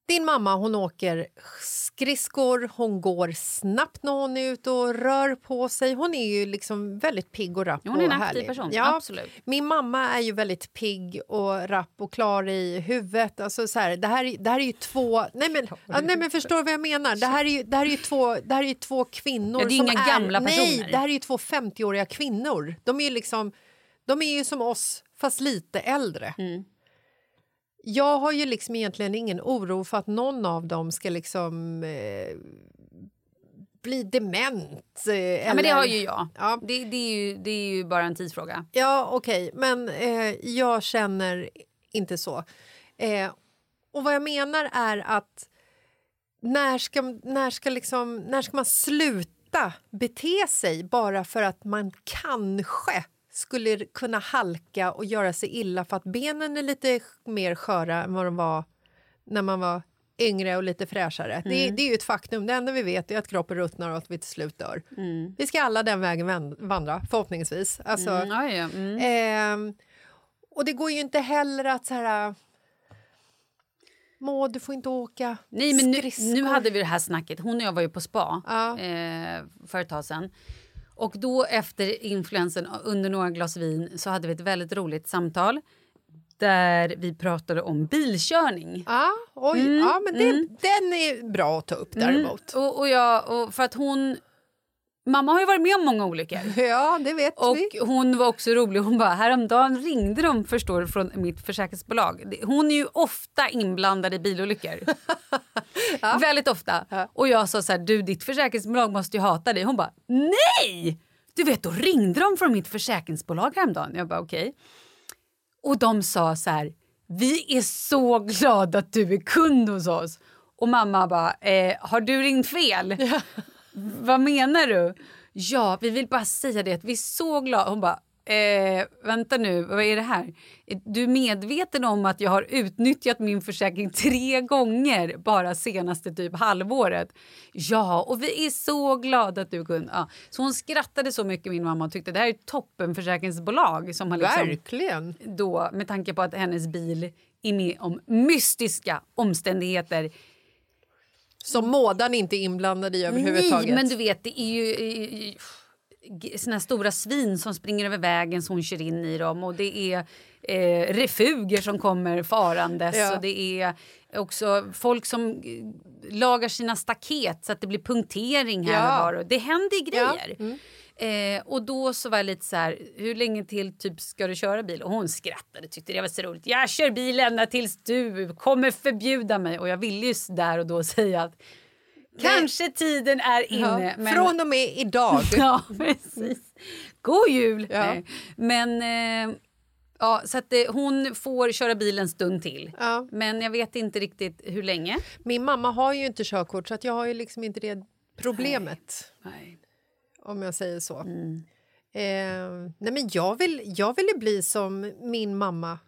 Din mamma hon åker skridskor, hon går snabbt när hon är ute och rör på sig. Hon är ju liksom väldigt pigg och rapp Hon är en och aktiv härlig. person, Ja, absolut. Min mamma är ju väldigt pigg och rapp och klar i huvudet. Alltså så här, det, här, är- det här är ju två... Nej men, ja, nej men förstår du vad jag menar? Det här är ju, det här är ju, två, det här är ju två kvinnor Ja, det är som inga är... gamla Nej, personer. det här är ju två 50-åriga kvinnor. De är ju liksom... De är ju som oss, fast lite äldre. Mm. Jag har ju liksom egentligen ingen oro för att någon av dem ska liksom eh, bli dement. Eh, Ja, men det har ju jag. Ja. Det, det, är ju, det är ju bara en tidsfråga. Ja, okej, men eh, jag känner inte så. Eh, och vad jag menar är att när ska, när, ska liksom, när ska man sluta bete sig bara för att man kanske skulle kunna halka och göra sig illa för att benen är lite mer sköra än vad de var när man var yngre och lite fräschare. Det, Mm. det är ju ett faktum. Det enda vi vet är att kroppen ruttnar och att vi till slut dör. Vi ska alla den vägen vandra, förhoppningsvis. Alltså, Mm, mm. Ehm, och det går ju inte heller att så här... Må, du får inte åka Nej, men nu, skridskor." nu hade vi det här snacket. Hon och jag var ju på spa Ja. eh, för ett tag sedan. Och då efter influensen, under några glas vin, så hade vi ett väldigt roligt samtal där vi pratade om bilkörning. Ja, oj, Mm, ja, men det, den är bra att ta upp däremot. Och, och jag, och för att hon... Mamma har ju varit med om många olyckor. Ja, det vet Och vi. hon var också rolig. Hon bara, häromdagen ringde de förstår från mitt försäkringsbolag. Hon är ju ofta inblandad i bilolyckor. Väldigt ofta. Och jag sa så här, du ditt försäkringsbolag måste ju hata dig. Hon bara, nej! Du vet, då ringde de från mitt försäkringsbolag häromdagen. Jag bara, okej. Och de sa så här, vi är så glada att du är kund hos oss. Och mamma bara, eh, har du ringt fel? Vad menar du? Ja, vi vill bara säga det att vi är så glada. Hon bara, eh, vänta nu, vad är det här? Du är medveten om att jag har utnyttjat min försäkring tre gånger bara senaste typ halvåret? Ja, och vi är så glada att du kunde. Ja. Så hon skrattade så mycket min mamma och tyckte det här är ett toppenförsäkringsbolag som har liksom Verkligen. då med tanke på att hennes bil är med om mystiska omständigheter. Som mådan inte är inblandad i överhuvudtaget. Nej, men du vet, det är ju eh, g- såna stora svin som springer över vägen så hon kör in i dem och det är eh, refuger som kommer farandes Ja. och det är också folk som eh, lagar sina staket så att det blir punktering här Ja. och var. Och det händer ju Ja, grejer. Eh, och då så var jag lite så här, hur länge till typ ska du köra bil? Och hon skrattade, tyckte det var så roligt. Jag kör bil ända tills du kommer förbjuda mig. Och jag ville ju där och då säga att kanske tiden är Ja, inne. Men... Från och med idag. Ja, precis. God jul! Ja. Nej. Men eh, ja, så att eh, hon får köra bil en stund till. Ja. Men jag vet inte riktigt hur länge. Min mamma har ju inte körkort så att jag har ju liksom inte det problemet. Nej. om jag säger så. Mm. Eh, nej men jag, vill, jag vill ju bli som min mamma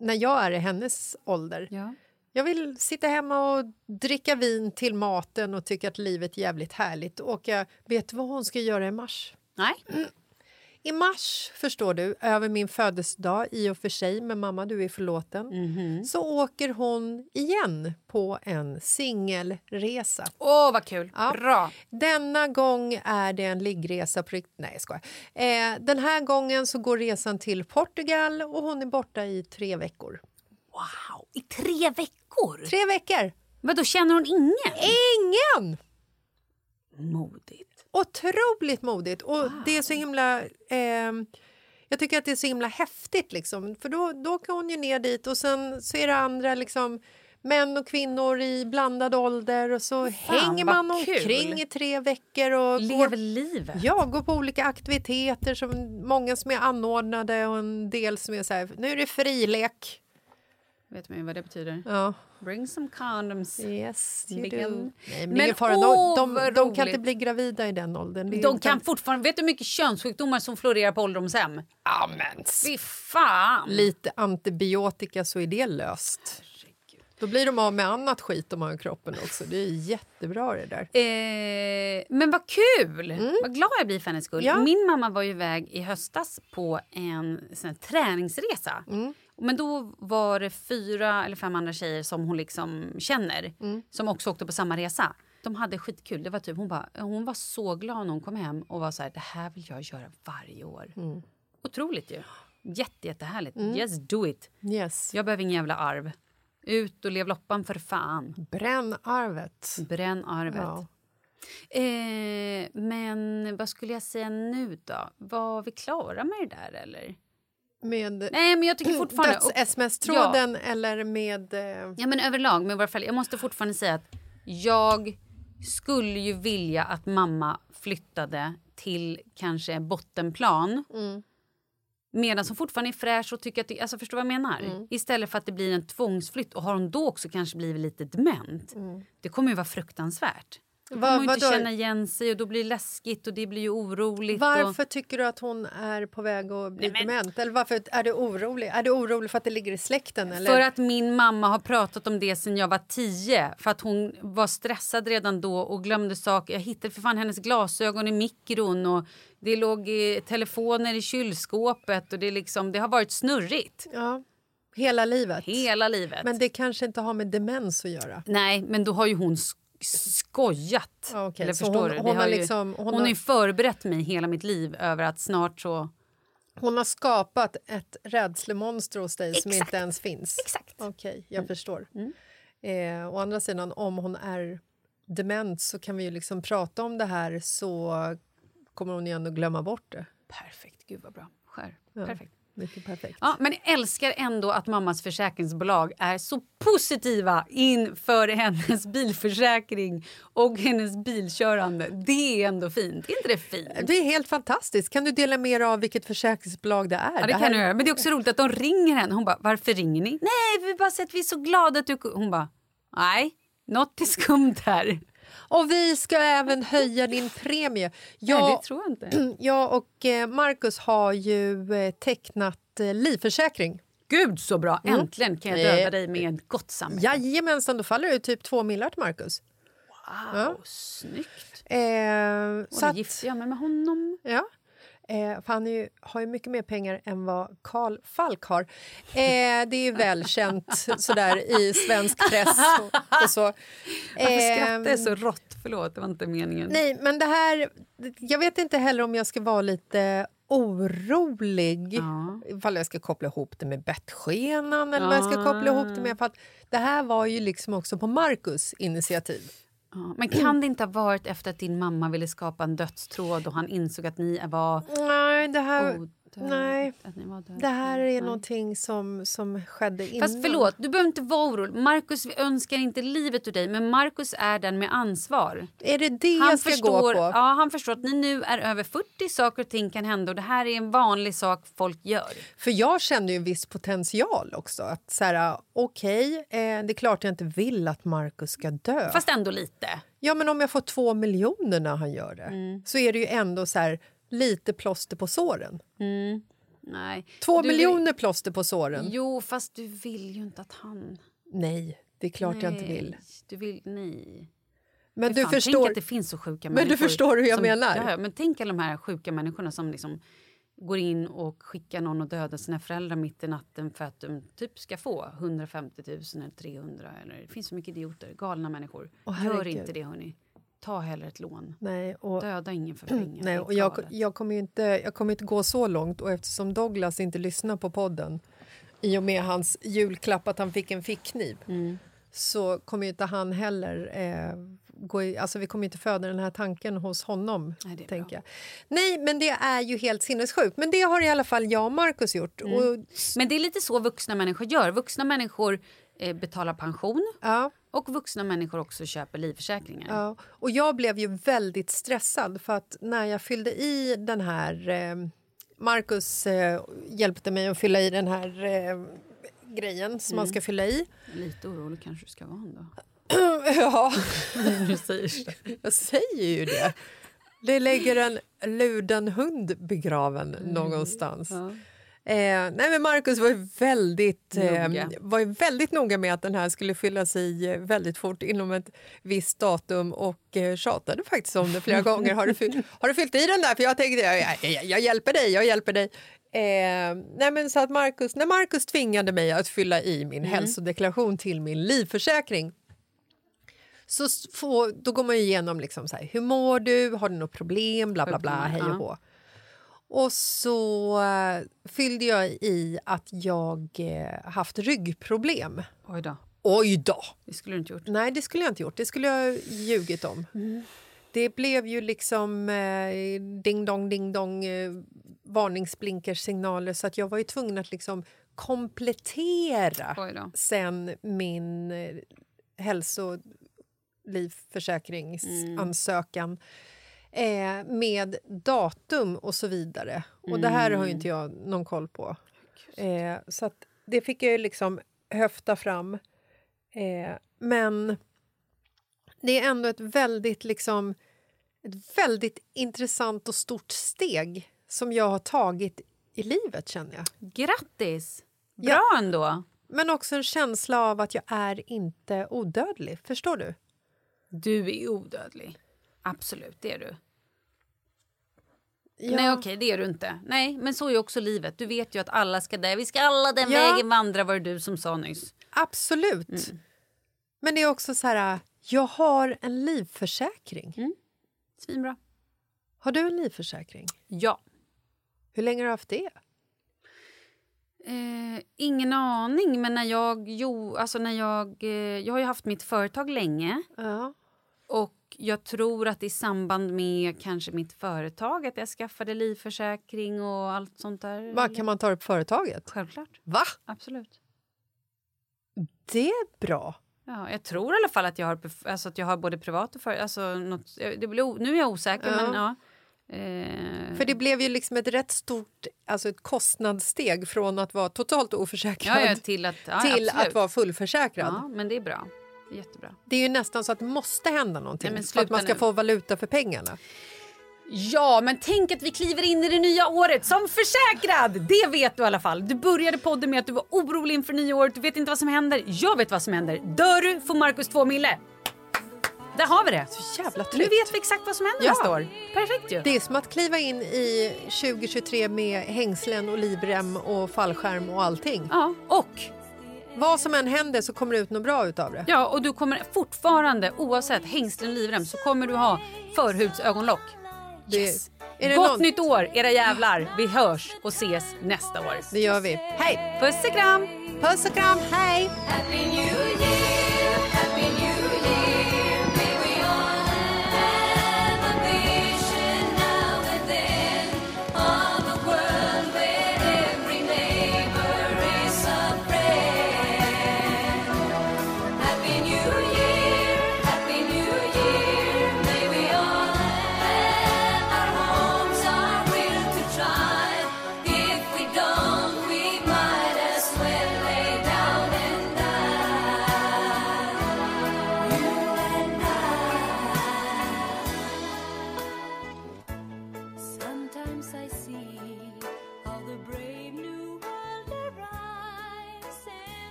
när jag är i hennes ålder. Ja. Jag vill sitta hemma och dricka vin till maten och tycka att livet är jävligt härligt. Och jag vet vad hon ska göra i mars? Nej. I mars, förstår du, över min födelsedag i och för sig, men mamma du är förlåten, Mhm. så åker hon igen på en singelresa. Åh, vad kul! Ja. Bra! Denna gång är det en liggresa på Nej, jag skojar. Eh, den här gången så går resan till Portugal och hon är borta i tre veckor. Wow! I tre veckor? Tre veckor! Men då känner hon ingen? Ingen! Modigt. Otroligt modigt. Och det är så himla... Eh, jag tycker att det är så himla häftigt, liksom. för då, då åker hon ju ner dit och sen så är det andra liksom, män och kvinnor i blandad ålder och så hänger vad man kul. omkring i tre veckor och Lever går, livet. ja, går på olika aktiviteter, som många som är anordnade och en del som är så här, nu är det frilek. Vet man ju vad det betyder? Ja. Bring some condoms. Yes, you Vilken- do. Nej, men, fara. De, de, de kan inte bli gravida i den åldern. De inte- kan fortfarande... Vet du hur mycket könssjukdomar som florerar på ålderdomshem? Amen. Fy fan! lite antibiotika så är det löst. Då blir de av med annat skit de har i kroppen också. Det är jättebra det där. Eh, men vad kul! Vad glad jag blir för hennes skull. Mm. Ja. Min mamma var ju iväg i höstas på en sån här träningsresa. Mm. Men då var det fyra eller fem andra tjejer som hon liksom känner som också åkte på samma resa. De hade skitkul. Det var typ, hon, bara, hon var så glad när hon kom hem och var så här, det här vill jag göra varje år. Otroligt ju. Jätte, jättehärligt. Yes, do it. Yes. Jag behöver ingen jävla arv. Ut och lev loppan för fan. Bränn arvet. Bränn arvet. Ja. Eh, men vad skulle jag säga nu då? Var vi klara med det där eller? Med Nej men jag tycker fortfarande... döds-sms-tråden eller med... eh, Ja men överlag, varje fall, jag måste fortfarande säga att jag skulle ju vilja att mamma flyttade till kanske bottenplan. Medan hon fortfarande är fräsch och tycker att det, alltså förstår vad jag menar? Istället för att det blir en tvångsflytt och har hon då också kanske blivit lite dement. Det kommer ju vara fruktansvärt. Då kommer hon inte känna igen sig och då blir det läskigt och det blir ju oroligt. Varför Och... tycker du att hon är på väg att bli Nej, men- dement? Eller varför är du orolig? Är du orolig för att det ligger i släkten? Eller? För att min mamma har pratat om det sen jag var tio. För att hon var stressad redan då och glömde saker. Jag hittade för fan hennes glasögon i mikron och det låg eh, telefoner i kylskåpet och det, liksom, det har varit snurrigt. Ja, hela livet. Hela livet. Men det kanske inte har med demens att göra. Nej, men då har ju hon skojat. Ja, okej. Eller Så förstår hon- du? Hon har ju, liksom- hon hon har- ju förberett mig hela mitt liv över att snart så... Hon har skapat ett rädslemonster hos dig som Exakt. inte ens finns. Exakt. Okej, jag förstår. Eh, å andra sidan, om hon är dement så kan vi ju liksom prata om det här så kommer hon ju ändå glömma bort det. Perfekt, gud vad bra. Skär. Ja. Perfekt. Mycket perfekt. Ja, men jag älskar ändå att mammas försäkringsbolag är så positiva inför hennes bilförsäkring och hennes bilkörande. Det är ändå fint. Är inte det fint? Det är helt fantastiskt. Kan du dela mer av vilket försäkringsbolag det är? Ja, det kan här... jag göra. Men det är också roligt att de ringer henne. Hon bara, varför ringer ni? Nej, vi bara sett vi är så glada att du... Hon bara, nej, något är skumt här. Och vi ska även höja din premie. Jag, Nej, det tror jag inte. jag och eh, Marcus har ju eh, tecknat eh, livförsäkring. Gud så bra! Äntligen kan jag döda dig med gott samvete. Jajamensan, då faller det typ två millar till Marcus. Wow, snyggt. Eh, Och så då att, gifter jag mig med honom. ja. Eh, för han ju, har ju mycket mer pengar än vad Karl Falk har. Eh, det är välkänt sådär i svensk press och, och så. Varför skrattar jag så rått? Förlåt, det var inte meningen. Nej, men det här... Jag vet inte heller om jag ska vara lite orolig Ja. ifall jag ska koppla ihop det med bettskenan eller vad jag ska koppla ihop det med. För att det här var ju liksom också på Marcus initiativ. Ja, men kan det inte ha varit efter att din mamma ville skapa en dödstråd och han insåg att ni var Nej, det här? Nej. Det här är någonting som, som skedde innan. Fast förlåt, du behöver inte vara orolig. Marcus vi önskar inte livet ur dig, men Marcus är den med ansvar. Är det det Han jag ska förstår, gå på? ja, han förstår att ni nu är över 40, saker och ting kan hända och det här är en vanlig sak folk gör. För jag känner ju en viss potential också. Att så här, okej, eh, det är klart jag inte vill att Marcus ska dö. Fast ändå lite. Ja, men om jag får två miljoner när han gör det Mm. så är det ju ändå så här, lite plåster på såren. Nej. Två Du- miljoner plåster på såren? Jo, fast du vill ju inte att han... Nej, det är klart jag inte vill. Nej, Du vill... Nej. Men du fan, Tänk förstår... att det finns så sjuka Men människor. du förstår hur jag som, menar. Ja, men tänk alla de här sjuka människorna som liksom går in och skickar någon och dödar sina föräldrar mitt i natten för att de typ ska få 150 000 eller 300. Eller, det finns så mycket idioter, galna människor. Åh, Gör inte det hörni. Ta hellre ett lån. Nej, och, Döda ingen för pengar. nej, och jag, jag, kommer inte, jag kommer inte gå så långt och eftersom Douglas inte lyssnar på podden i och med hans julklapp att han fick en fickkniv Mm. så kommer inte han heller eh, gå i, alltså vi kommer inte föda den här tanken hos honom. Nej, tänker jag. Nej, men det är ju helt sinnessjukt. Men det har i alla fall jag och Markus gjort. Mm. Och, Men det är lite så vuxna människor gör. Vuxna människor eh, betalar pension ja, och vuxna människor också köper livförsäkringar. ja. och jag blev ju väldigt stressad för att när jag fyllde i den här... Eh, Markus eh, hjälpte mig att fylla i den här eh, grejen som man Mm. ska fylla i. Lite orolig kanske du ska vara ändå. ja, du säger jag säger ju det. Det ligger en luden hund begraven någonstans. Ja. Eh, nej men Marcus var ju väldigt, eh, var ju väldigt noga med att den här skulle fyllas i eh, väldigt fort inom ett visst datum och eh, tjatade faktiskt om det flera gånger. Har du, fyllt, har du fyllt i den där? För jag tänkte jag, jag, jag, hjälper dig, jag hjälper dig. Eh, nej men så att Marcus, när Marcus tvingade mig att fylla i min hälsodeklaration till min livförsäkring så få, då går man igenom liksom så här, hur mår du, har du något problem, bla bla bla, hej och hå. Och så eh, fyllde jag i att jag eh, haft ryggproblem. Oj då. Oj då! Det skulle du inte gjort. Nej, det skulle jag inte gjort. Det skulle jag ljugit om. Det blev ju liksom eh, ding dong, ding dong, eh, varningsblinkersignaler så att jag var ju tvungen att liksom komplettera sen min eh, hälsolivförsäkringsansökan eh, med datum och så vidare. Och det här har ju inte jag någon koll på. Eh, så det fick jag ju liksom höfta fram. Eh, men det är ändå ett väldigt, liksom, ett väldigt intressant och stort steg som jag har tagit i livet, känner jag. Grattis! Bra Ja. ändå. Men också en känsla av att jag är inte odödlig. Förstår du? Du är odödlig. Absolut, det är du. Ja. Nej, okej, det är du inte. Nej, men så är också livet. Du vet ju att alla ska där. Vi ska alla den Ja. vägen vandra, var det du som sa nyss. Absolut. Men det är också så här... Jag har en livförsäkring. Svinbra. Har du en livförsäkring? Ja. Hur länge har du haft det? Eh, ingen aning, men när jag... Jo, alltså när jag, eh, jag har ju haft mitt företag länge. Ja. Och jag tror att i samband med kanske mitt företag att jag skaffade livförsäkring och allt sånt där. Vad kan man ta upp företaget? Självklart. Va? Absolut. Det är bra. Ja, jag tror i alla fall att jag har, alltså att jag har både privat och för, alltså något, det blir, Nu är jag osäker, Ja. men ja. Eh, För det blev ju liksom ett rätt stort alltså ett kostnadssteg från att vara totalt oförsäkrad ja, ja, till att, till att vara fullförsäkrad. Ja, men det är bra. Jättebra. Det är ju nästan så att det måste hända någonting Nej, för att man ska nu. få valuta för pengarna. Ja, men tänk att vi kliver in i det nya året som försäkrad! Det vet du i alla fall. Du började podden med att du var orolig inför nyåret, du vet inte vad som händer. Jag vet vad som händer. Dör du får Marcus två mille. Där har vi det. Så jävla Nu vet vi exakt vad som händer Ja. nästa år. Perfekt ju. Det är som att kliva in i 2023 med hängslen och livrem och fallskärm och allting. Ja, och Vad som än händer så kommer det ut något bra utav det. Ja, och du kommer fortfarande, oavsett hängslen livrem, så kommer du ha förhudsögonlock. Det, Yes. är det, Gott någon, nytt år, era jävlar. Vi hörs och ses nästa år. det gör vi. Hej! Puss och kram! Puss och kram, hej!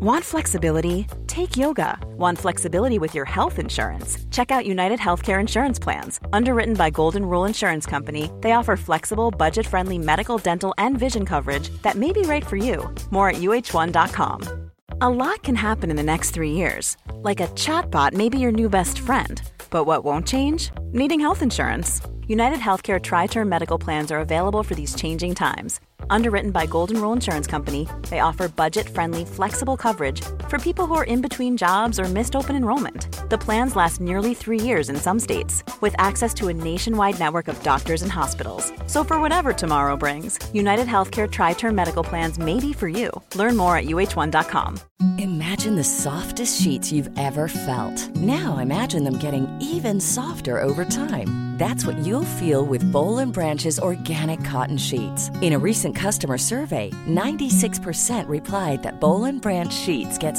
Want flexibility? Take yoga. Want flexibility with your health insurance? Check out United Healthcare Insurance Plans. Underwritten by Golden Rule Insurance Company, they offer flexible, budget friendly medical, dental, and vision coverage that may be right for you. More at uh1.com. A lot can happen in the next three years. Like a chatbot may be your new best friend. But what won't change? Needing health insurance. United Healthcare Tri Term Medical Plans are available for these changing times. Underwritten by Golden Rule Insurance Company, they offer budget friendly, flexible coverage for people who are in between jobs or missed open enrollment. The plans last nearly three years in some states, with access to a nationwide network of doctors and hospitals. So, for whatever tomorrow brings, United Healthcare Tri Term Medical Plans may be for you. Learn more at uh1.com. Imagine the softest sheets you've ever felt. Now imagine them getting even softer over time. That's what you'll feel with Bowl and Branch's organic cotton sheets. In a recent customer survey, 96% replied that Bowl and Branch sheets get